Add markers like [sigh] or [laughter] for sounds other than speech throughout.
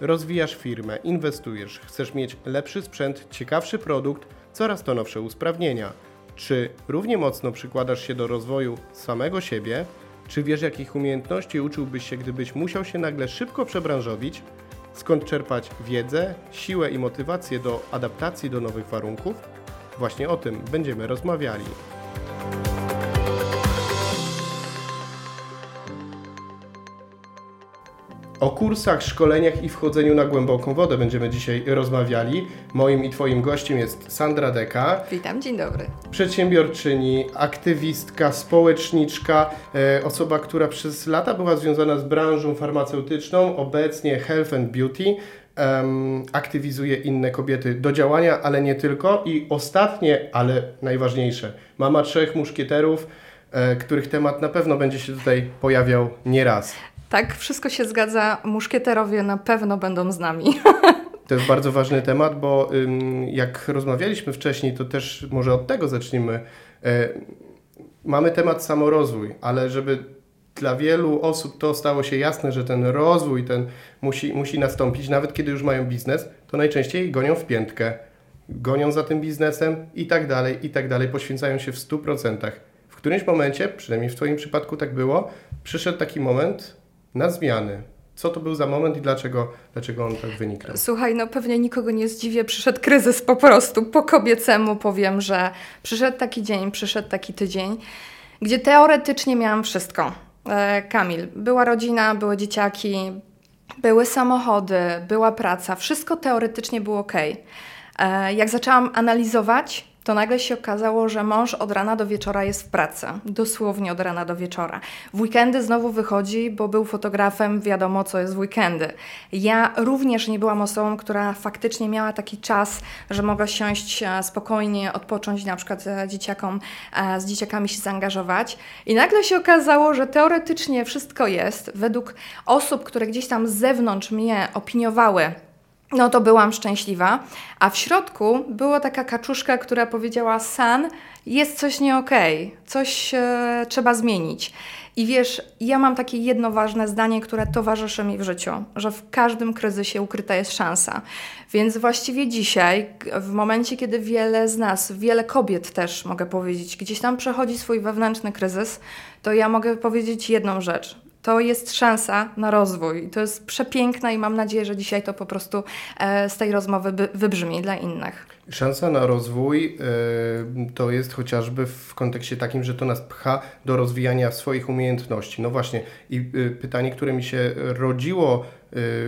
rozwijasz firmę, inwestujesz, chcesz mieć lepszy sprzęt, ciekawszy produkt, coraz to nowsze usprawnienia. Czy równie mocno przykładasz się do rozwoju samego siebie? Czy wiesz, jakich umiejętności uczyłbyś się, gdybyś musiał się nagle szybko przebranżowić? Skąd czerpać wiedzę, siłę i motywację do adaptacji do nowych warunków? Właśnie o tym będziemy rozmawiali. O kursach, szkoleniach i wchodzeniu na głęboką wodę będziemy dzisiaj rozmawiali. Moim i Twoim gościem jest Sandra Deka. Witam, dzień dobry. Przedsiębiorczyni, aktywistka, społeczniczka, e, osoba, która przez lata była związana z branżą farmaceutyczną, obecnie Health and Beauty. Um, aktywizuje inne kobiety do działania, ale nie tylko. I ostatnie, ale najważniejsze, mama trzech muszkieterów, e, których temat na pewno będzie się tutaj pojawiał nieraz. Tak, wszystko się zgadza. Muszkieterowie na pewno będą z nami. [laughs] To jest bardzo ważny temat, bo jak rozmawialiśmy wcześniej, to też może od tego zacznijmy. E, mamy temat samorozwój, ale żeby dla wielu osób to stało się jasne, że ten rozwój ten musi, musi nastąpić, nawet kiedy już mają biznes, to najczęściej gonią w piętkę, gonią za tym biznesem i tak dalej, i tak dalej, poświęcają się w 100%. W którymś momencie, przynajmniej w Twoim przypadku tak było, przyszedł taki moment, na zmiany. Co to był za moment i dlaczego, dlaczego on tak wynikał? Słuchaj, no pewnie nikogo nie zdziwię, przyszedł kryzys po prostu. Po kobiecemu powiem, że przyszedł taki dzień, przyszedł taki tydzień, gdzie teoretycznie miałam wszystko. E, Kamil, była rodzina, były dzieciaki, były samochody, była praca, wszystko teoretycznie było ok. E, jak zaczęłam analizować, to nagle się okazało, że mąż od rana do wieczora jest w pracy. Dosłownie od rana do wieczora. W weekendy znowu wychodzi, bo był fotografem, wiadomo co jest w weekendy. Ja również nie byłam osobą, która faktycznie miała taki czas, że mogła siąść e, spokojnie, odpocząć, na przykład z dzieciakom, e, z dzieciakami się zaangażować. I nagle się okazało, że teoretycznie wszystko jest. Według osób, które gdzieś tam z zewnątrz mnie opiniowały, no to byłam szczęśliwa. A w środku była taka kaczuszka, która powiedziała: San, jest coś nie okay, coś e, trzeba zmienić. I wiesz, ja mam takie jedno ważne zdanie, które towarzyszy mi w życiu, że w każdym kryzysie ukryta jest szansa. Więc właściwie dzisiaj, w momencie, kiedy wiele z nas, wiele kobiet też mogę powiedzieć, gdzieś tam przechodzi swój wewnętrzny kryzys, to ja mogę powiedzieć jedną rzecz to jest szansa na rozwój. To jest przepiękne i mam nadzieję, że dzisiaj to po prostu e, z tej rozmowy wybrzmi dla innych. Szansa na rozwój e, to jest chociażby w kontekście takim, że to nas pcha do rozwijania swoich umiejętności. No właśnie, i e, pytanie, które mi się rodziło,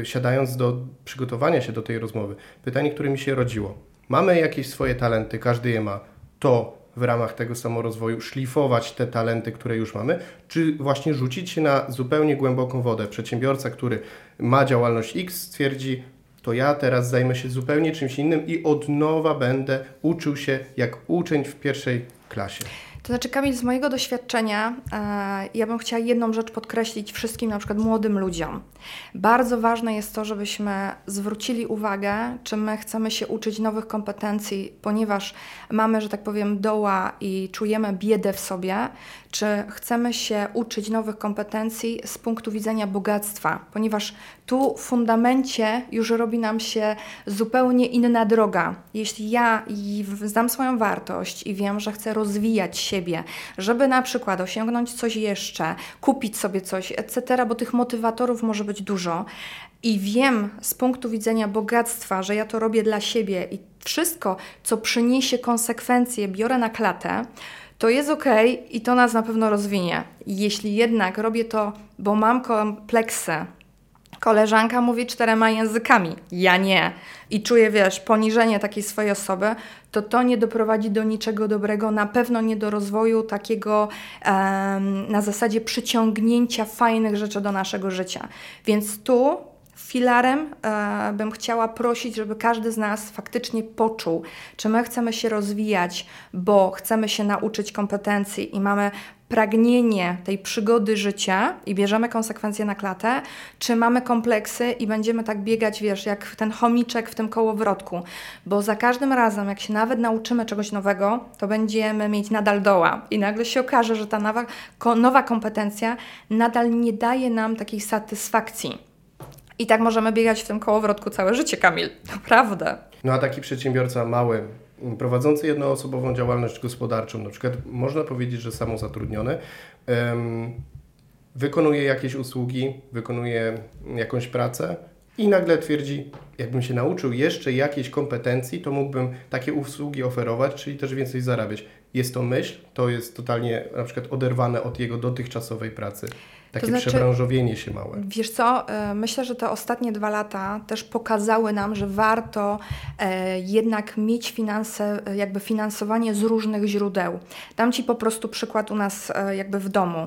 siadając do przygotowania się do tej rozmowy, pytanie, które mi się rodziło. Mamy jakieś swoje talenty, każdy je ma. To w ramach tego samorozwoju szlifować te talenty, które już mamy, czy właśnie rzucić się na zupełnie głęboką wodę. Przedsiębiorca, który ma działalność X, stwierdzi, to ja teraz zajmę się zupełnie czymś innym i od nowa będę uczył się jak uczeń w pierwszej klasie. To znaczy, Kamil, z mojego doświadczenia, e, ja bym chciała jedną rzecz podkreślić wszystkim, na przykład młodym ludziom. Bardzo ważne jest to, żebyśmy zwrócili uwagę, czy my chcemy się uczyć nowych kompetencji, ponieważ mamy, że tak powiem, doła i czujemy biedę w sobie, czy chcemy się uczyć nowych kompetencji z punktu widzenia bogactwa, ponieważ tu w fundamencie już robi nam się zupełnie inna droga. Jeśli ja znam swoją wartość i wiem, że chcę rozwijać siebie, żeby na przykład osiągnąć coś jeszcze, kupić sobie coś, etc., bo tych motywatorów może być dużo, i wiem z punktu widzenia bogactwa, że ja to robię dla siebie i wszystko, co przyniesie konsekwencje, biorę na klatę, to jest ok i to nas na pewno rozwinie. Jeśli jednak robię to, bo mam kompleksy, koleżanka mówi czterema językami, ja nie, i czuję, wiesz, poniżenie takiej swojej osoby, to to nie doprowadzi do niczego dobrego, na pewno nie do rozwoju takiego na zasadzie przyciągnięcia fajnych rzeczy do naszego życia. Więc tu filarem e, bym chciała prosić, żeby każdy z nas faktycznie poczuł, czy my chcemy się rozwijać, bo chcemy się nauczyć kompetencji i mamy pragnienie tej przygody życia i bierzemy konsekwencje na klatę, czy mamy kompleksy i będziemy tak biegać, wiesz, jak ten chomiczek w tym kołowrotku. Bo za każdym razem, jak się nawet nauczymy czegoś nowego, to będziemy mieć nadal doła. I nagle się okaże, że ta nowa, nowa kompetencja nadal nie daje nam takiej satysfakcji I tak możemy biegać w tym kołowrotku całe życie, Kamil. Naprawdę. No a taki przedsiębiorca mały, prowadzący jednoosobową działalność gospodarczą, na przykład można powiedzieć, że samozatrudniony, wykonuje jakieś usługi, wykonuje jakąś pracę i nagle twierdzi, jakbym się nauczył jeszcze jakiejś kompetencji, to mógłbym takie usługi oferować, czyli też więcej zarabiać. Jest to myśl, to jest totalnie na przykład oderwane od jego dotychczasowej pracy. Takie to znaczy, przebranżowienie się małe. Wiesz co, e, myślę, że te ostatnie dwa lata też pokazały nam, że warto e, jednak mieć finanse, e, jakby finansowanie z różnych źródeł. Dam Ci po prostu przykład u nas jakby w domu.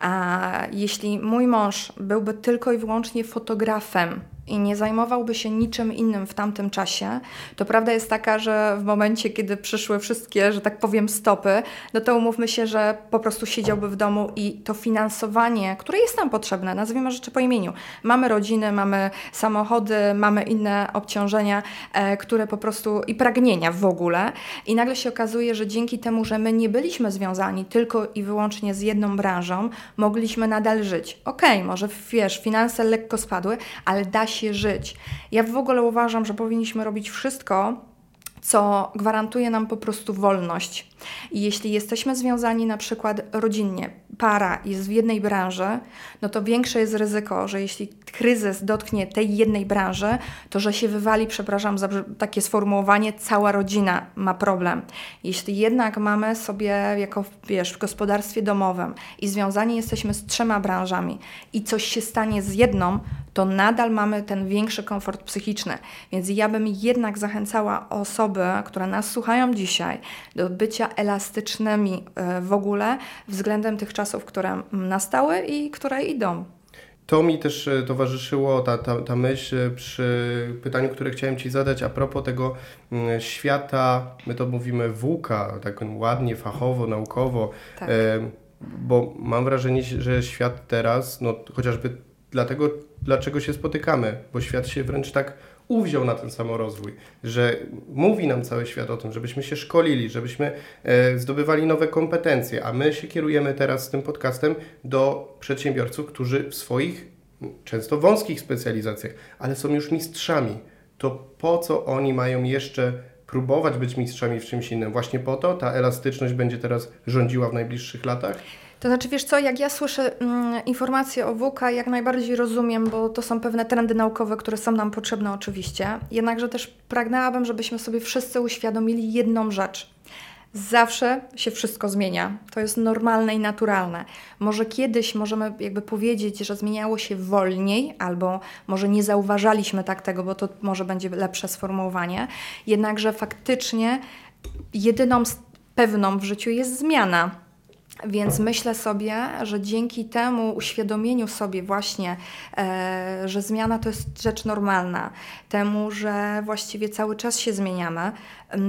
A jeśli mój mąż byłby tylko i wyłącznie fotografem, i nie zajmowałby się niczym innym w tamtym czasie, to prawda jest taka, że w momencie, kiedy przyszły wszystkie, że tak powiem, stopy, no to umówmy się, że po prostu siedziałby w domu i to finansowanie, które jest nam potrzebne, nazwijmy rzeczy po imieniu. Mamy rodziny, mamy samochody, mamy inne obciążenia, e, które po prostu i pragnienia w ogóle. I nagle się okazuje, że dzięki temu, że my nie byliśmy związani tylko i wyłącznie z jedną branżą, mogliśmy nadal żyć. Okej, okay, może wiesz, finanse lekko spadły, ale da się żyć. Ja w ogóle uważam, że powinniśmy robić wszystko, co gwarantuje nam po prostu wolność. I jeśli jesteśmy związani na przykład rodzinnie, para jest w jednej branży, no to większe jest ryzyko, że jeśli kryzys dotknie tej jednej branży, to że się wywali, przepraszam za takie sformułowanie, cała rodzina ma problem. Jeśli jednak mamy sobie jako, wiesz, w gospodarstwie domowym i związani jesteśmy z trzema branżami i coś się stanie z jedną, to nadal mamy ten większy komfort psychiczny. Więc ja bym jednak zachęcała osoby, które nas słuchają dzisiaj, do bycia elastycznymi e, w ogóle względem tych czasów, które nastały i które idą. To mi też e, towarzyszyło, ta, ta, ta myśl e, przy pytaniu, które chciałem Ci zadać a propos tego mm, świata, my to mówimy włóka, tak ładnie, fachowo, naukowo, tak. bo mam wrażenie, że świat teraz, no chociażby dlatego, dlaczego się spotykamy, bo świat się wręcz tak uwziął na ten samorozwój, że mówi nam cały świat o tym, żebyśmy się szkolili, żebyśmy e, zdobywali nowe kompetencje, a my się kierujemy teraz z tym podcastem do przedsiębiorców, którzy w swoich często wąskich specjalizacjach, ale są już mistrzami. To po co oni mają jeszcze próbować być mistrzami w czymś innym? Właśnie po to ta elastyczność będzie teraz rządziła w najbliższych latach? To znaczy, wiesz co, jak ja słyszę mm, informacje o WUKA, jak najbardziej rozumiem, bo to są pewne trendy naukowe, które są nam potrzebne oczywiście. Jednakże też pragnęłabym, żebyśmy sobie wszyscy uświadomili jedną rzecz. Zawsze się wszystko zmienia. To jest normalne i naturalne. Może kiedyś możemy jakby powiedzieć, że zmieniało się wolniej, albo może nie zauważaliśmy tak tego, bo to może będzie lepsze sformułowanie. Jednakże faktycznie jedyną pewną w życiu jest zmiana więc myślę sobie, że dzięki temu uświadomieniu sobie właśnie, e, że zmiana to jest rzecz normalna, temu, że właściwie cały czas się zmieniamy,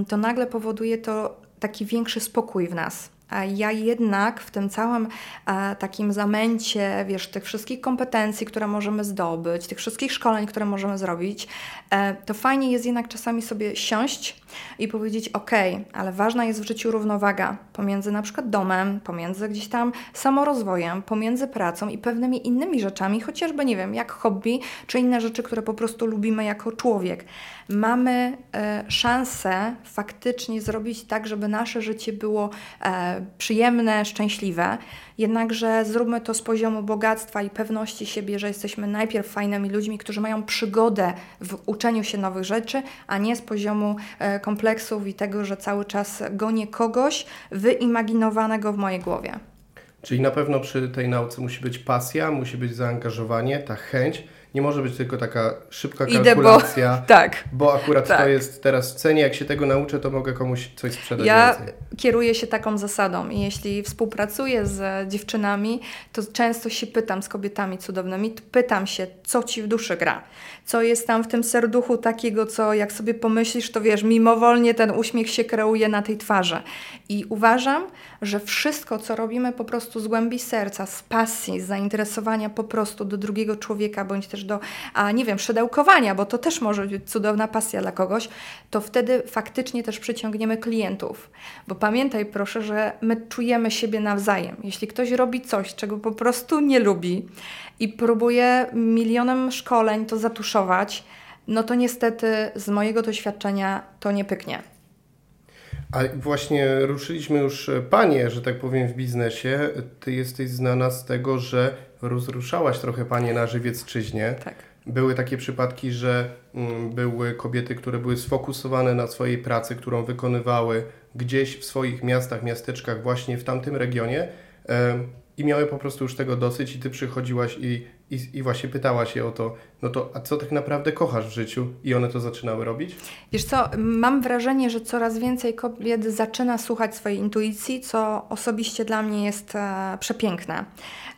to nagle powoduje to taki większy spokój w nas. Ja jednak w tym całym e, takim zamęcie, wiesz, tych wszystkich kompetencji, które możemy zdobyć, tych wszystkich szkoleń, które możemy zrobić, e, to fajnie jest jednak czasami sobie siąść i powiedzieć: OK, ale ważna jest w życiu równowaga pomiędzy na przykład domem, pomiędzy gdzieś tam samorozwojem, pomiędzy pracą i pewnymi innymi rzeczami, chociażby nie wiem, jak hobby, czy inne rzeczy, które po prostu lubimy jako człowiek. Mamy e, szansę faktycznie zrobić tak, żeby nasze życie było e, przyjemne, szczęśliwe. Jednakże zróbmy to z poziomu bogactwa i pewności siebie, że jesteśmy najpierw fajnymi ludźmi, którzy mają przygodę w uczeniu się nowych rzeczy, a nie z poziomu e, kompleksów i tego, że cały czas gonię kogoś wyimaginowanego w mojej głowie. Czyli na pewno przy tej nauce musi być pasja, musi być zaangażowanie, ta chęć nie może być tylko taka szybka kalkulacja, Idę, bo, [laughs] tak, bo akurat tak. to jest teraz w cenie, jak się tego nauczę, to mogę komuś coś sprzedać Ja więcej. kieruję się taką zasadą i jeśli współpracuję z dziewczynami, to często się pytam z kobietami cudownymi, pytam się, co Ci w duszy gra, co jest tam w tym serduchu takiego, co jak sobie pomyślisz, to wiesz, mimowolnie ten uśmiech się kreuje na tej twarzy. I uważam, że wszystko, co robimy po prostu z głębi serca, z pasji, z zainteresowania po prostu do drugiego człowieka, bądź też do, a nie wiem, szydełkowania, bo to też może być cudowna pasja dla kogoś, to wtedy faktycznie też przyciągniemy klientów. Bo pamiętaj proszę, że my czujemy siebie nawzajem. Jeśli ktoś robi coś, czego po prostu nie lubi i próbuje milionem szkoleń to zatuszować, no to niestety z mojego doświadczenia to nie pyknie. A właśnie ruszyliśmy już e, Panie, że tak powiem, w biznesie. Ty jesteś znana z tego, że rozruszałaś trochę Panie na żywiecczyźnie. Tak. Były takie przypadki, że mm, były kobiety, które były sfokusowane na swojej pracy, którą wykonywały gdzieś w swoich miastach, miasteczkach, właśnie w tamtym regionie i miały po prostu już tego dosyć i Ty przychodziłaś i, i, i właśnie pytałaś je o to, no to a co tak naprawdę kochasz w życiu? I one to zaczynały robić? Wiesz co, mam wrażenie, że coraz więcej kobiet zaczyna słuchać swojej intuicji, co osobiście dla mnie jest e, przepiękne.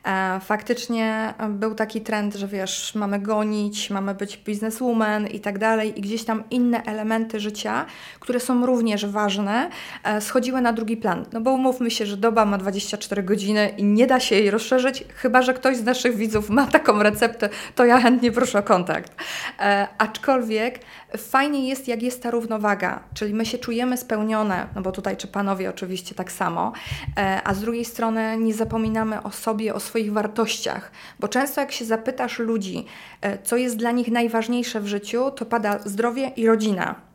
E, faktycznie był taki trend, że wiesz, mamy gonić, mamy być bizneswoman i tak dalej i gdzieś tam inne elementy życia, które są również ważne, e, schodziły na drugi plan. No bo umówmy się, że doba ma 24 godziny i nie da się jej rozszerzyć, chyba że ktoś z naszych widzów ma taką receptę, to ja chętnie proszę o kontakt. E, aczkolwiek fajnie jest, jak jest ta równowaga, czyli my się czujemy spełnione, no bo tutaj czy panowie oczywiście tak samo, e, a z drugiej strony nie zapominamy o sobie, o swoich wartościach, bo często jak się zapytasz ludzi, e, co jest dla nich najważniejsze w życiu, to pada zdrowie i rodzina.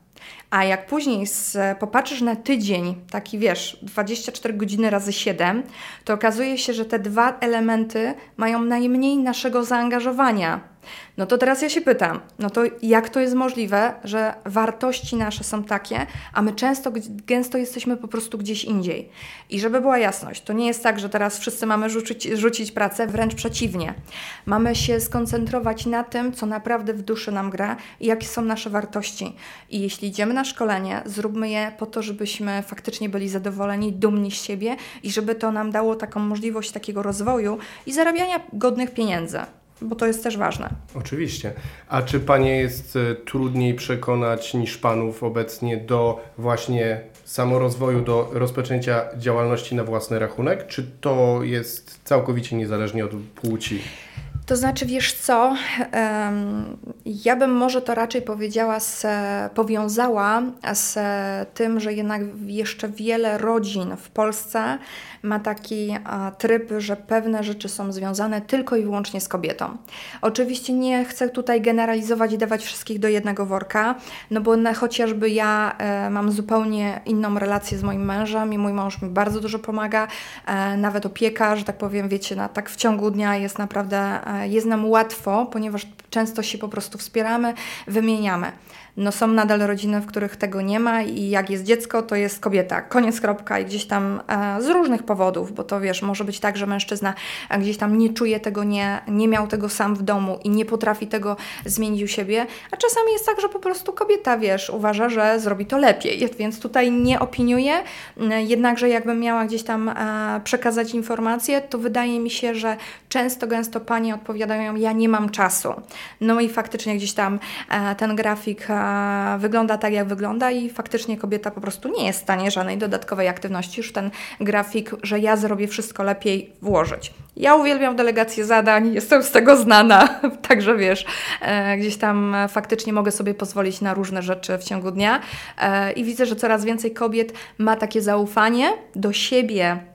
A jak później z, popatrzysz na tydzień, taki wiesz, 24 godziny razy 7, to okazuje się, że te dwa elementy mają najmniej naszego zaangażowania. No to teraz ja się pytam, no to jak to jest możliwe, że wartości nasze są takie, a my często, gęsto jesteśmy po prostu gdzieś indziej. I żeby była jasność, to nie jest tak, że teraz wszyscy mamy rzucić, rzucić pracę, wręcz przeciwnie. Mamy się skoncentrować na tym, co naprawdę w duszy nam gra i jakie są nasze wartości. I jeśli idziemy na szkolenie, zróbmy je po to, żebyśmy faktycznie byli zadowoleni, dumni z siebie i żeby to nam dało taką możliwość takiego rozwoju i zarabiania godnych pieniędzy bo to jest też ważne. Oczywiście. A czy Panie jest e, trudniej przekonać niż Panów obecnie do właśnie samorozwoju, do rozpoczęcia działalności na własny rachunek? Czy to jest całkowicie niezależnie od płci? To znaczy, wiesz co, ja bym może to raczej powiedziała, z, powiązała z tym, że jednak jeszcze wiele rodzin w Polsce ma taki tryb, że pewne rzeczy są związane tylko i wyłącznie z kobietą. Oczywiście nie chcę tutaj generalizować i dawać wszystkich do jednego worka, no bo na, chociażby ja e, mam zupełnie inną relację z moim mężem i mój mąż mi bardzo dużo pomaga, e, nawet opieka, że tak powiem, wiecie, na, tak w ciągu dnia jest naprawdę, e, jest nam łatwo, ponieważ często się po prostu wspieramy, wymieniamy. No są nadal rodziny, w których tego nie ma i jak jest dziecko, to jest kobieta. Koniec, kropka. I gdzieś tam e, z różnych powodów, bo to wiesz, może być tak, że mężczyzna gdzieś tam nie czuje tego, nie, nie miał tego sam w domu i nie potrafi tego zmienić u siebie, a czasami jest tak, że po prostu kobieta, wiesz, uważa, że zrobi to lepiej, [laughs] więc tutaj nie opiniuję, jednakże jakbym miała gdzieś tam e, przekazać informacje, to wydaje mi się, że często, gęsto panie odpowiadają, ja nie mam czasu. No i faktycznie gdzieś tam e, ten grafik wygląda tak, jak wygląda i faktycznie kobieta po prostu nie jest w stanie żadnej dodatkowej aktywności już ten grafik, że ja zrobię wszystko lepiej włożyć. Ja uwielbiam delegację zadań, jestem z tego znana, [laughs] także wiesz, e, gdzieś tam faktycznie mogę sobie pozwolić na różne rzeczy w ciągu dnia e, i widzę, że coraz więcej kobiet ma takie zaufanie do siebie, E,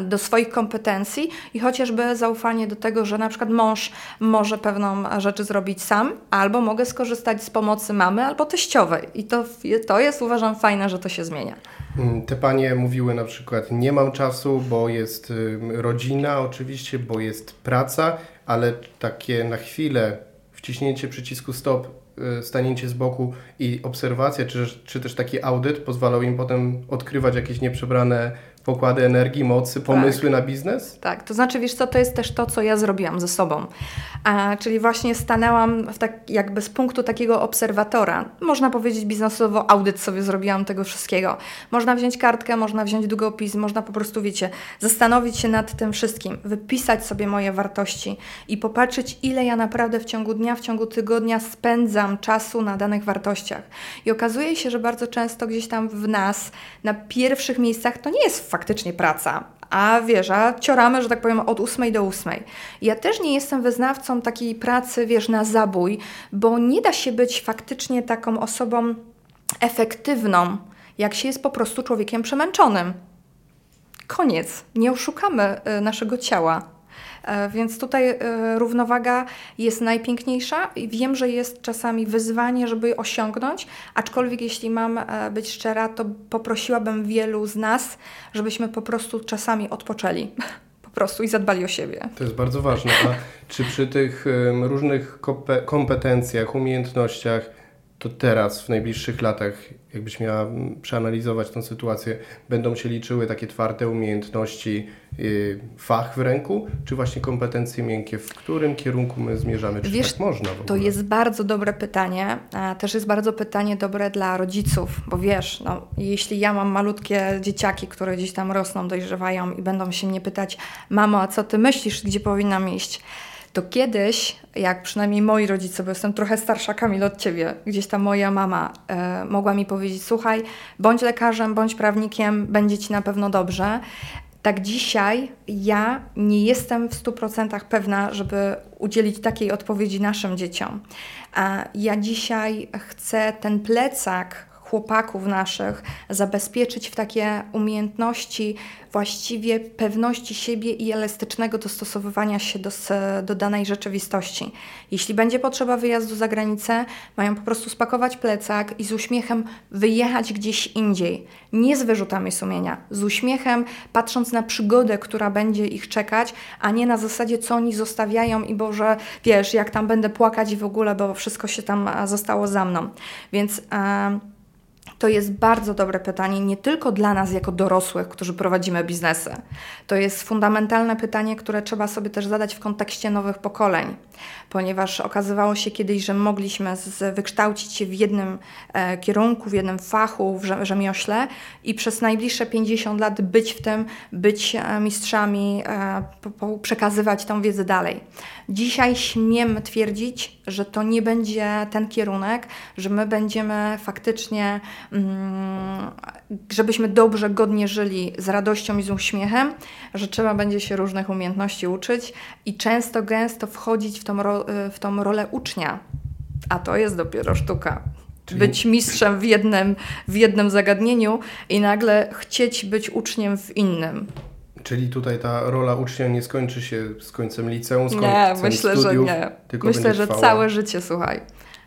do swoich kompetencji i chociażby zaufanie do tego, że na przykład mąż może pewną rzecz zrobić sam, albo mogę skorzystać z pomocy mamy albo teściowej. I to, to jest uważam fajne, że to się zmienia. Mm, te panie mówiły na przykład nie mam czasu, bo jest rodzina oczywiście, bo jest praca, ale takie na chwilę wciśnięcie przycisku stop y, stanięcie z boku i obserwacja, czy, czy też taki audyt pozwalał im potem odkrywać jakieś nieprzebrane pokłady energii, mocy, pomysły tak. na biznes? Tak, to znaczy, wiesz co, to jest też to, co ja zrobiłam ze sobą. A, czyli właśnie stanęłam w tak, jakby z punktu takiego obserwatora. Można powiedzieć biznesowo, audyt sobie zrobiłam tego wszystkiego. Można wziąć kartkę, można wziąć długopis, można po prostu, wiecie, zastanowić się nad tym wszystkim, wypisać sobie moje wartości i popatrzeć, ile ja naprawdę w ciągu dnia, w ciągu tygodnia spędzam czasu na danych wartościach. I okazuje się, że bardzo często gdzieś tam w nas, na pierwszych miejscach, to nie jest faktycznie praca, a wiesz, a cioramy, że tak powiem, od ósmej do ósmej. Ja też nie jestem wyznawcą takiej pracy, wiesz, na zabój, bo nie da się być faktycznie taką osobą efektywną, jak się jest po prostu człowiekiem przemęczonym. Koniec. Nie oszukamy y, naszego ciała. E, więc tutaj e, równowaga jest najpiękniejsza i wiem, że jest czasami wyzwanie, żeby osiągnąć, aczkolwiek jeśli mam e, być szczera, to poprosiłabym wielu z nas, żebyśmy po prostu czasami odpoczęli. [laughs] Po prostu i zadbali o siebie. To jest bardzo ważne. A czy przy tych różnych kompetencjach, umiejętnościach, to teraz, w najbliższych latach, jakbyś miała przeanalizować tę sytuację, będą się liczyły takie twarde umiejętności, yy, fach w ręku, czy właśnie kompetencje miękkie? W którym kierunku my zmierzamy? Czy Wiesz, tak można w ogóle? To jest bardzo dobre pytanie. Też jest bardzo pytanie dobre dla rodziców, bo wiesz, no, jeśli ja mam malutkie dzieciaki, które gdzieś tam rosną, dojrzewają i będą się mnie pytać, mamo, a co ty myślisz, gdzie powinnam iść? To kiedyś, jak przynajmniej moi rodzice, bo jestem trochę starsza Kamil od ciebie, gdzieś tam moja mama e, mogła mi powiedzieć: Słuchaj, bądź lekarzem, bądź prawnikiem, będzie ci na pewno dobrze. Tak dzisiaj ja nie jestem w 100% pewna, żeby udzielić takiej odpowiedzi naszym dzieciom. Ja dzisiaj chcę ten plecak chłopaków naszych zabezpieczyć w takie umiejętności właściwie pewności siebie i elastycznego dostosowywania się do, do danej rzeczywistości. Jeśli będzie potrzeba wyjazdu za granicę, mają po prostu spakować plecak i z uśmiechem wyjechać gdzieś indziej. Nie z wyrzutami sumienia, z uśmiechem, patrząc na przygodę, która będzie ich czekać, a nie na zasadzie, co oni zostawiają i Boże, wiesz, jak tam będę płakać i w ogóle, bo wszystko się tam zostało za mną. Więc... Yy, to jest bardzo dobre pytanie, nie tylko dla nas jako dorosłych, którzy prowadzimy biznesy. To jest fundamentalne pytanie, które trzeba sobie też zadać w kontekście nowych pokoleń, ponieważ okazywało się kiedyś, że mogliśmy z, wykształcić się w jednym e, kierunku, w jednym fachu, w rzemiośle i przez najbliższe 50 lat być w tym, być e, mistrzami, e, po, po, przekazywać tą wiedzę dalej. Dzisiaj śmiem twierdzić, że to nie będzie ten kierunek, że my będziemy faktycznie żebyśmy dobrze, godnie żyli z radością i z uśmiechem, że trzeba będzie się różnych umiejętności uczyć i często, gęsto wchodzić w tą, w tą rolę ucznia. A to jest dopiero sztuka. Czyli... Być mistrzem w jednym, w jednym zagadnieniu i nagle chcieć być uczniem w innym. Czyli tutaj ta rola ucznia nie skończy się z końcem liceum, z końcem nie, myślę, studiów, że nie. Myślę, że całe życie, słuchaj.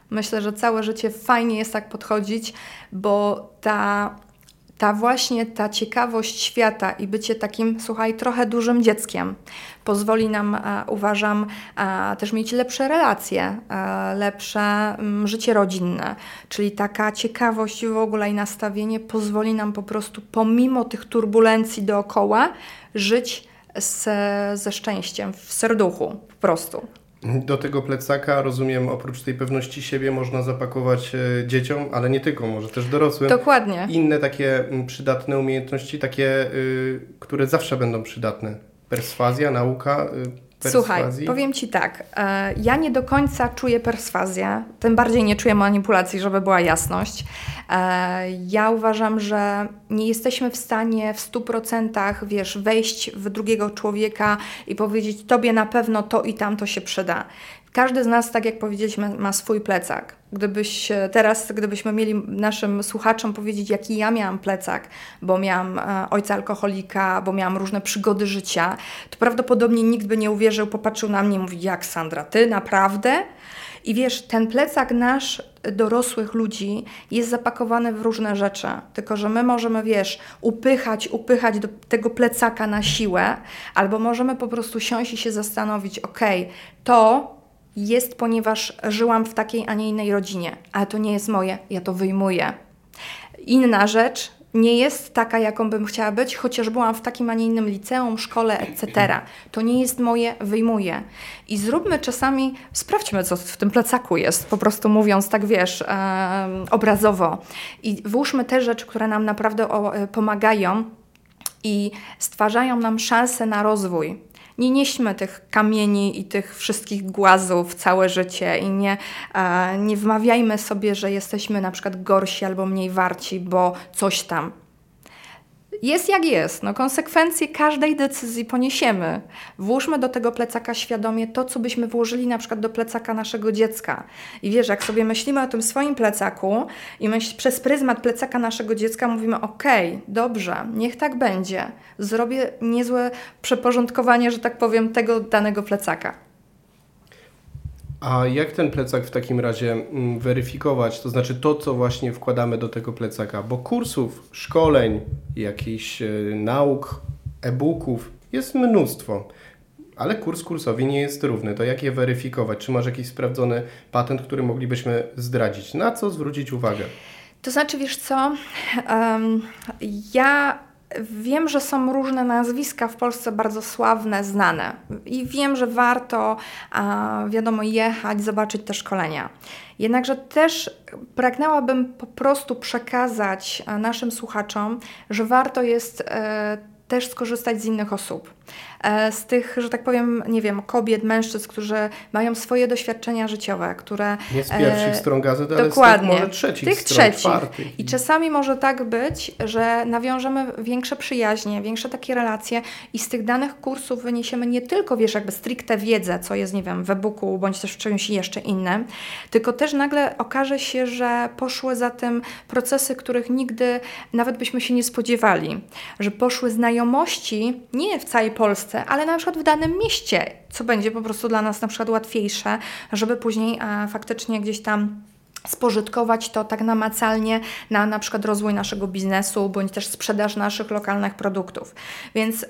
Myślę, że całe życie fajnie jest tak podchodzić, bo ta, ta właśnie ta ciekawość świata i bycie takim, słuchaj, trochę dużym dzieckiem pozwoli nam, e, uważam, e, też mieć lepsze relacje, e, lepsze mm, życie rodzinne. Czyli taka ciekawość w ogóle i nastawienie pozwoli nam po prostu, pomimo tych turbulencji dookoła, żyć z, ze szczęściem w serduchu po prostu. Do tego plecaka, rozumiem, oprócz tej pewności siebie można zapakować e, dzieciom, ale nie tylko, może też dorosłym. Dokładnie. Inne takie przydatne umiejętności, takie, y, które zawsze będą przydatne. Perswazja, nauka, y, Słuchaj, powiem Ci tak, e, ja nie do końca czuję perswazję, tym bardziej nie czuję manipulacji, żeby była jasność. E, ja uważam, że nie jesteśmy w stanie w 100% wiesz, wejść w drugiego człowieka i powiedzieć Tobie na pewno to i tamto się przyda. Każdy z nas, tak jak powiedzieliśmy, ma swój plecak. Gdybyś teraz, gdybyśmy mieli naszym słuchaczom powiedzieć, jaki ja miałam plecak, bo miałam e, ojca alkoholika, bo miałam różne przygody życia, to prawdopodobnie nikt by nie uwierzył, popatrzył na mnie i mówi, jak Sandra, ty naprawdę? I wiesz, ten plecak nasz dorosłych ludzi jest zapakowany w różne rzeczy, tylko że my możemy, wiesz, upychać, upychać do tego plecaka na siłę, albo możemy po prostu siąść i się zastanowić, ok, to jest, ponieważ żyłam w takiej, a nie innej rodzinie, ale to nie jest moje, ja to wyjmuję. Inna rzecz nie jest taka, jaką bym chciała być, chociaż byłam w takim, a nie innym liceum, szkole, etc. To nie jest moje, wyjmuję. I zróbmy czasami, sprawdźmy, co w tym plecaku jest, po prostu mówiąc tak, wiesz, e, obrazowo. I włóżmy te rzeczy, które nam naprawdę o, e, pomagają i stwarzają nam szansę na rozwój nie nieśmy tych kamieni i tych wszystkich głazów całe życie i nie, e, nie wmawiajmy sobie, że jesteśmy na przykład gorsi albo mniej warci, bo coś tam. Jest jak jest. No, konsekwencje każdej decyzji poniesiemy. Włóżmy do tego plecaka świadomie to, co byśmy włożyli na przykład do plecaka naszego dziecka. I wiesz, jak sobie myślimy o tym swoim plecaku i myśl, przez pryzmat plecaka naszego dziecka mówimy: OK, dobrze, niech tak będzie. Zrobię niezłe przeporządkowanie, że tak powiem, tego danego plecaka. A jak ten plecak w takim razie mm, weryfikować? To znaczy to, co właśnie wkładamy do tego plecaka, bo kursów, szkoleń, jakichś e, nauk, e-booków jest mnóstwo. Ale kurs kursowi nie jest równy. To jak je weryfikować? Czy masz jakiś sprawdzony patent, który moglibyśmy zdradzić? Na co zwrócić uwagę? To znaczy, wiesz co? Um, ja Wiem, że są różne nazwiska w Polsce bardzo sławne, znane i wiem, że warto, a, wiadomo, jechać, zobaczyć te szkolenia. Jednakże też pragnęłabym po prostu przekazać naszym słuchaczom, że warto jest e, też skorzystać z innych osób. E, z tych, że tak powiem, nie wiem, kobiet, mężczyzn, którzy mają swoje doświadczenia życiowe, które... Nie z pierwszych e, stron gazety, ale dokładnie, z tych może trzecich tych stron, trzecich. czwartych. I czasami może tak być, że nawiążemy większe przyjaźnie, większe takie relacje i z tych danych kursów wyniesiemy nie tylko, wiesz, jakby stricte wiedzę, co jest, nie wiem, w e-booku, bądź też w czymś jeszcze innym, tylko też nagle okaże się, że poszły za tym procesy, których nigdy nawet byśmy się nie spodziewali, że poszły znajomości nie w całej Polsce, ale na przykład w danym mieście, co będzie po prostu dla nas na przykład łatwiejsze, żeby później a, faktycznie gdzieś tam spożytkować to tak namacalnie na na przykład rozwój naszego biznesu, bądź też sprzedaż naszych lokalnych produktów. Więc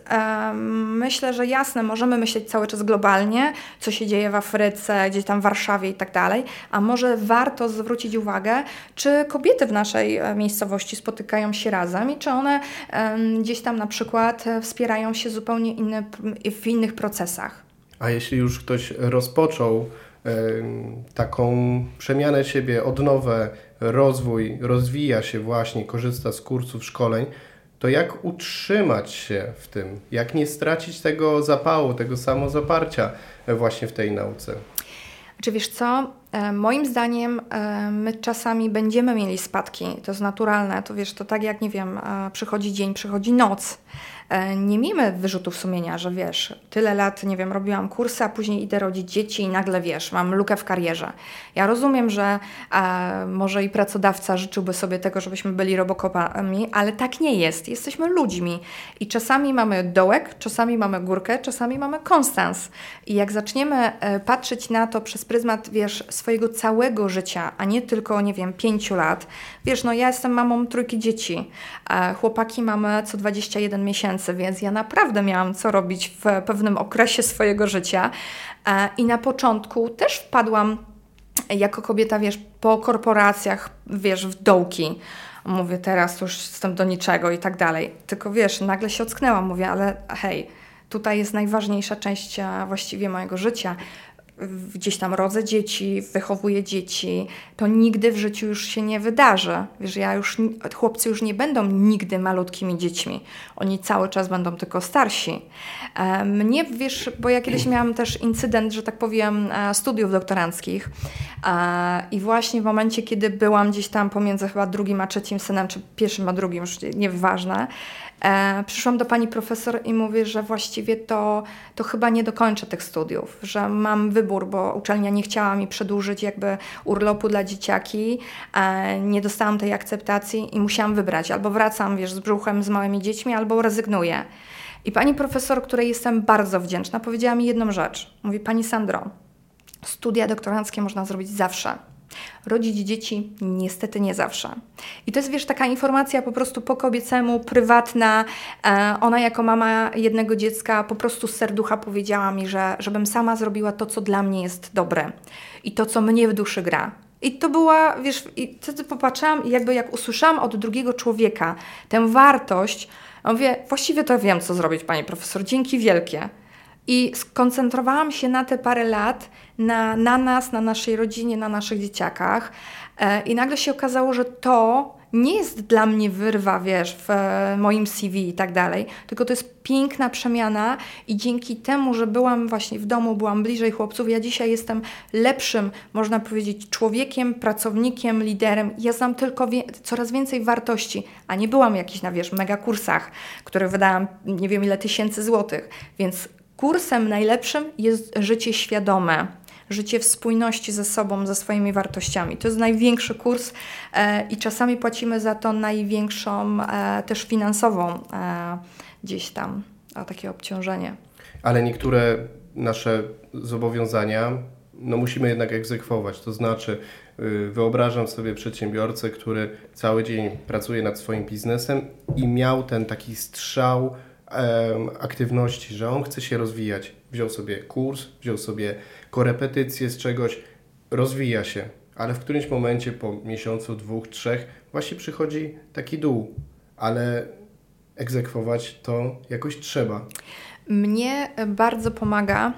myślę, że jasne, możemy myśleć cały czas globalnie, co się dzieje w Afryce, gdzieś tam w Warszawie i tak dalej, a może warto zwrócić uwagę, czy kobiety w naszej e, miejscowości spotykają się razem i czy one gdzieś tam na przykład e, wspierają się zupełnie inne, w innych procesach. A jeśli już ktoś rozpoczął taką przemianę siebie, odnowę, rozwój, rozwija się właśnie, korzysta z kursów, szkoleń, to jak utrzymać się w tym? Jak nie stracić tego zapału, tego samozaparcia właśnie w tej nauce? Czy wiesz co? E, moim zdaniem e, my czasami będziemy mieli spadki, to jest naturalne, to wiesz, to tak jak, nie wiem, e, przychodzi dzień, przychodzi noc. Nie miejmy wyrzutów sumienia, że wiesz, tyle lat, nie wiem, robiłam kursy, a później idę rodzić dzieci i nagle, wiesz, mam lukę w karierze. Ja rozumiem, że może i pracodawca życzyłby sobie tego, żebyśmy byli robokopami, ale tak nie jest. Jesteśmy ludźmi i czasami mamy dołek, czasami mamy górkę, czasami mamy konstans. I jak zaczniemy patrzeć na to przez pryzmat, wiesz, swojego całego życia, a nie tylko, nie wiem, pięciu lat. Wiesz, no ja jestem mamą trójki dzieci, a chłopaki mamy co 21 miesięcy, więc ja naprawdę miałam co robić w pewnym okresie swojego życia e, i na początku też wpadłam jako kobieta, wiesz, po korporacjach, wiesz, w dołki. Mówię, teraz już jestem do niczego i tak dalej. Tylko wiesz, nagle się ocknęłam, mówię, ale hej, tutaj jest najważniejsza część właściwie mojego życia gdzieś tam rodzę dzieci, wychowuję dzieci, to nigdy w życiu już się nie wydarzy. Wiesz, ja już, chłopcy już nie będą nigdy malutkimi dziećmi. Oni cały czas będą tylko starsi. E, mnie, wiesz, bo ja kiedyś miałam też incydent, że tak powiem, e, studiów doktoranckich e, i właśnie w momencie, kiedy byłam gdzieś tam pomiędzy chyba drugim a trzecim synem, czy pierwszym a drugim, już nieważne, E, przyszłam do pani profesor i mówię, że właściwie to, to chyba nie dokończę tych studiów, że mam wybór, bo uczelnia nie chciała mi przedłużyć jakby urlopu dla dzieciaki, e, nie dostałam tej akceptacji i musiałam wybrać, albo wracam, wiesz, z brzuchem, z małymi dziećmi, albo rezygnuję. I pani profesor, której jestem bardzo wdzięczna, powiedziała mi jedną rzecz. Mówi, pani Sandro, studia doktoranckie można zrobić zawsze Rodzić dzieci niestety nie zawsze. I to jest, wiesz, taka informacja po prostu po kobiecemu, prywatna. E, ona jako mama jednego dziecka po prostu z serducha powiedziała mi, że żebym sama zrobiła to, co dla mnie jest dobre i to, co mnie w duszy gra. I to była, wiesz, i wtedy popatrzyłam i jakby jak usłyszałam od drugiego człowieka tę wartość, mówię, właściwie to wiem, co zrobić, pani profesor, dzięki wielkie. I skoncentrowałam się na te parę lat na, na nas, na naszej rodzinie, na naszych dzieciakach. E, I nagle się okazało, że to nie jest dla mnie wyrwa, wiesz, w moim CV i tak dalej, tylko to jest piękna przemiana i dzięki temu, że byłam właśnie w domu, byłam bliżej chłopców, ja dzisiaj jestem lepszym, można powiedzieć, człowiekiem, pracownikiem, liderem. Ja znam tylko wie coraz więcej wartości, a nie byłam jakiś na, wiesz, mega kursach, które wydałam nie wiem ile tysięcy złotych, więc kursem najlepszym jest życie świadome życie w spójności ze sobą, ze swoimi wartościami. To jest największy kurs e, i czasami płacimy za to największą e, też finansową e, gdzieś tam a takie obciążenie. Ale niektóre nasze zobowiązania no musimy jednak egzekwować. To znaczy, y, wyobrażam sobie przedsiębiorcę, który cały dzień pracuje nad swoim biznesem i miał ten taki strzał aktywności, że on chce się rozwijać. Wziął sobie kurs, wziął sobie korepetycje z czegoś, rozwija się, ale w którymś momencie po miesiącu, dwóch, trzech właśnie przychodzi taki dół, ale egzekwować to jakoś trzeba. Mnie bardzo pomaga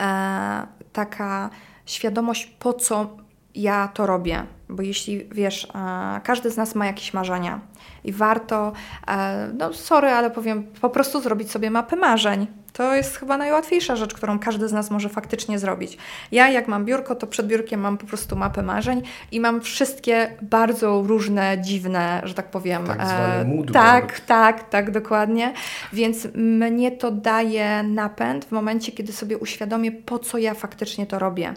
e, taka świadomość, po co ja to robię. Bo jeśli wiesz, e, każdy z nas ma jakieś marzenia i warto, e, no sorry, ale powiem, po prostu zrobić sobie mapę marzeń to jest chyba najłatwiejsza rzecz, którą każdy z nas może faktycznie zrobić. Ja, jak mam biurko, to przed biurkiem mam po prostu mapę marzeń i mam wszystkie bardzo różne, dziwne, że tak powiem. Tak zwane mood Tak, tak, tak, dokładnie. Więc mnie to daje napęd w momencie, kiedy sobie uświadomię, po co ja faktycznie to robię.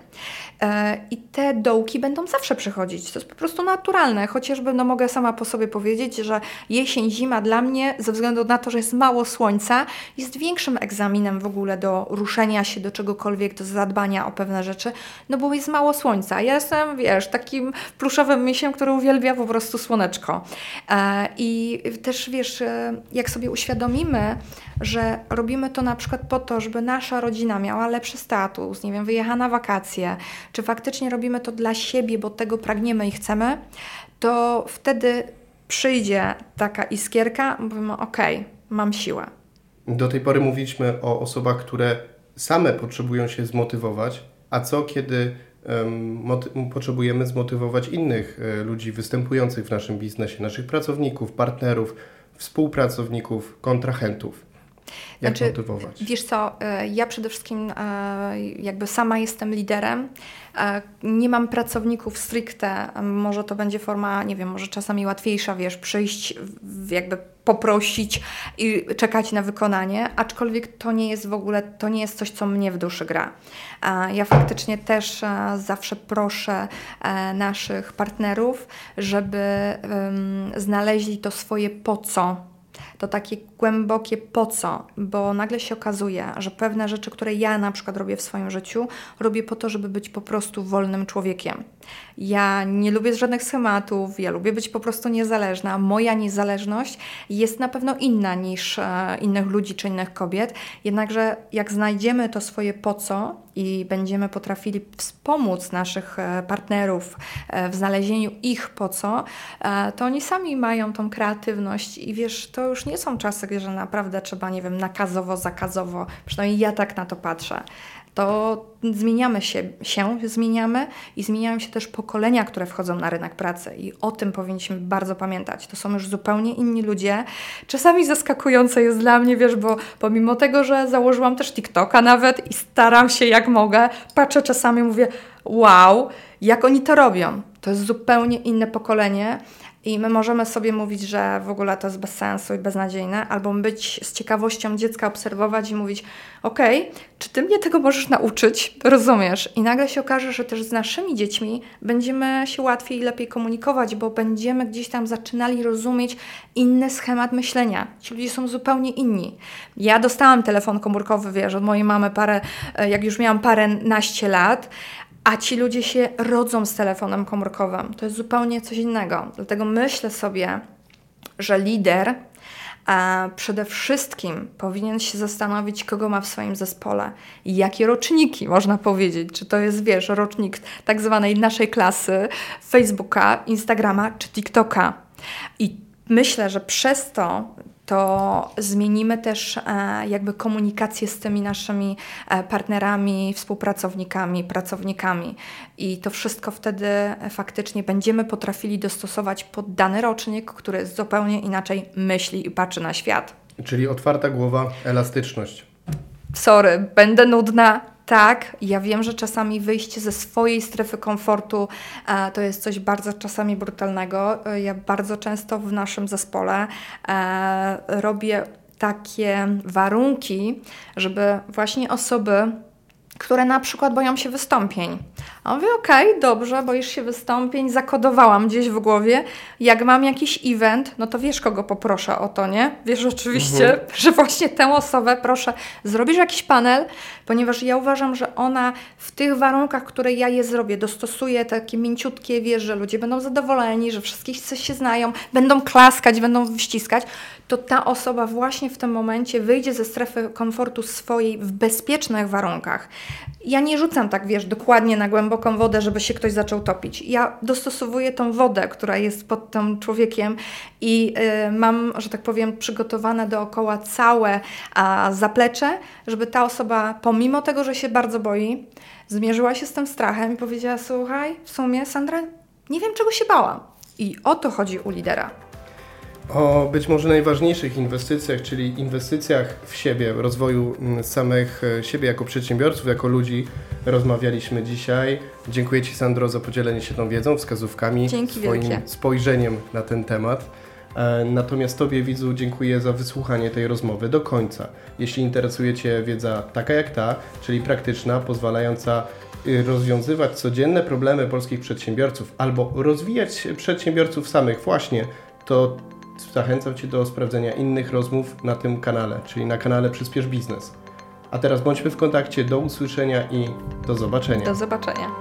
E, I te dołki będą zawsze przychodzić. To jest po prostu naturalne. Chociażby, no mogę sama po sobie powiedzieć, że jesień, zima dla mnie, ze względu na to, że jest mało słońca, jest większym egzaminem egzaminem w ogóle do ruszenia się do czegokolwiek, do zadbania o pewne rzeczy, no bo jest mało słońca. Ja jestem, wiesz, takim pluszowym misiem, który uwielbia po prostu słoneczko. E, I też, wiesz, e, jak sobie uświadomimy, że robimy to na przykład po to, żeby nasza rodzina miała lepszy status, nie wiem, wyjecha na wakacje, czy faktycznie robimy to dla siebie, bo tego pragniemy i chcemy, to wtedy przyjdzie taka iskierka, mówimy, ok, mam siłę. Do tej pory mówiliśmy o osobach, które same potrzebują się zmotywować, a co kiedy potrzebujemy zmotywować innych e, ludzi występujących w naszym biznesie, naszych pracowników, partnerów, współpracowników, kontrahentów. Jak znaczy, motywować? Wiesz co, e, ja przede wszystkim e, jakby sama jestem liderem. Nie mam pracowników stricte. Może to będzie forma, nie wiem, może czasami łatwiejsza, wiesz, przyjść, jakby poprosić i czekać na wykonanie, aczkolwiek to nie jest w ogóle, to nie jest coś, co mnie w duszy gra. Ja faktycznie też zawsze proszę e, naszych partnerów, żeby znaleźli to swoje po co to takie głębokie po co, bo nagle się okazuje, że pewne rzeczy, które ja na przykład robię w swoim życiu, robię po to, żeby być po prostu wolnym człowiekiem. Ja nie lubię żadnych schematów, ja lubię być po prostu niezależna. Moja niezależność jest na pewno inna niż e, innych ludzi czy innych kobiet, jednakże jak znajdziemy to swoje po co i będziemy potrafili wspomóc naszych e, partnerów e, w znalezieniu ich po co, e, to oni sami mają tą kreatywność i wiesz, to już nie są czasy, gdzie naprawdę trzeba, nie wiem, nakazowo, zakazowo, przynajmniej ja tak na to patrzę to zmieniamy się, się zmieniamy i zmieniają się też pokolenia, które wchodzą na rynek pracy i o tym powinniśmy bardzo pamiętać. To są już zupełnie inni ludzie. Czasami zaskakujące jest dla mnie, wiesz, bo pomimo tego, że założyłam też TikToka nawet i staram się jak mogę, patrzę czasami mówię, wow, jak oni to robią. To jest zupełnie inne pokolenie i my możemy sobie mówić, że w ogóle to jest bez sensu i beznadziejne, albo być z ciekawością dziecka obserwować i mówić: OK, czy ty mnie tego możesz nauczyć? Rozumiesz? I nagle się okaże, że też z naszymi dziećmi będziemy się łatwiej i lepiej komunikować, bo będziemy gdzieś tam zaczynali rozumieć inny schemat myślenia. Ci ludzie są zupełnie inni. Ja dostałam telefon komórkowy, wiesz, od mojej mamy parę, e, jak już miałam parę naście lat, a ci ludzie się rodzą z telefonem komórkowym. To jest zupełnie coś innego. Dlatego myślę sobie, że lider a przede wszystkim powinien się zastanowić, kogo ma w swoim zespole jakie roczniki można powiedzieć. Czy to jest, wiesz, rocznik tak zwanej naszej klasy, Facebooka, Instagrama czy TikToka. I myślę, że przez to to zmienimy też e, jakby komunikację z tymi naszymi e, partnerami, współpracownikami, pracownikami. I to wszystko wtedy faktycznie będziemy potrafili dostosować pod dany rocznik, który zupełnie inaczej myśli i patrzy na świat. Czyli otwarta głowa, elastyczność. Sorry, będę nudna. Tak, ja wiem, że czasami wyjście ze swojej strefy komfortu e, to jest coś bardzo czasami brutalnego. E, ja bardzo często w naszym zespole e, robię takie warunki, żeby właśnie osoby, które na przykład boją się wystąpień. A mówię, okej, okay, dobrze, boisz się wystąpień, zakodowałam gdzieś w głowie. Jak mam jakiś event, no to wiesz, kogo poproszę o to, nie? Wiesz oczywiście, mhm. [laughs] że właśnie tę osobę proszę, zrobisz jakiś panel, ponieważ ja uważam, że ona w tych warunkach, które ja je zrobię, dostosuje takie mięciutkie, wiesz, że ludzie będą zadowoleni, że wszystkich się znają, będą klaskać, będą ściskać, to ta osoba właśnie w tym momencie wyjdzie ze strefy komfortu swojej w bezpiecznych warunkach. Ja nie rzucam tak, wiesz, dokładnie na głęboką wodę, żeby się ktoś zaczął topić. Ja dostosowuję tą wodę, która jest pod tym człowiekiem i y, mam, że tak powiem, przygotowane dookoła całe a, zaplecze, żeby ta osoba, pomimo tego, że się bardzo boi, zmierzyła się z tym strachem i powiedziała: Słuchaj, w sumie, Sandra, nie wiem, czego się bałam. I o to chodzi u lidera o być może najważniejszych inwestycjach, czyli inwestycjach w siebie, rozwoju mm, samych e, siebie jako przedsiębiorców, jako ludzi rozmawialiśmy dzisiaj. Dziękuję Ci Sandro za podzielenie się tą wiedzą, wskazówkami, Dzięki swoim wielkie. spojrzeniem na ten temat. E, natomiast Tobie, widzu, dziękuję za wysłuchanie tej rozmowy do końca. Jeśli interesuje Cię wiedza taka jak ta, czyli praktyczna, pozwalająca y, rozwiązywać codzienne problemy polskich przedsiębiorców albo rozwijać przedsiębiorców samych właśnie, to zachęcam Cię do sprawdzenia innych rozmów na tym kanale, czyli na kanale Przyspiesz Biznes. A teraz bądźmy w kontakcie. Do usłyszenia i do zobaczenia. Do zobaczenia.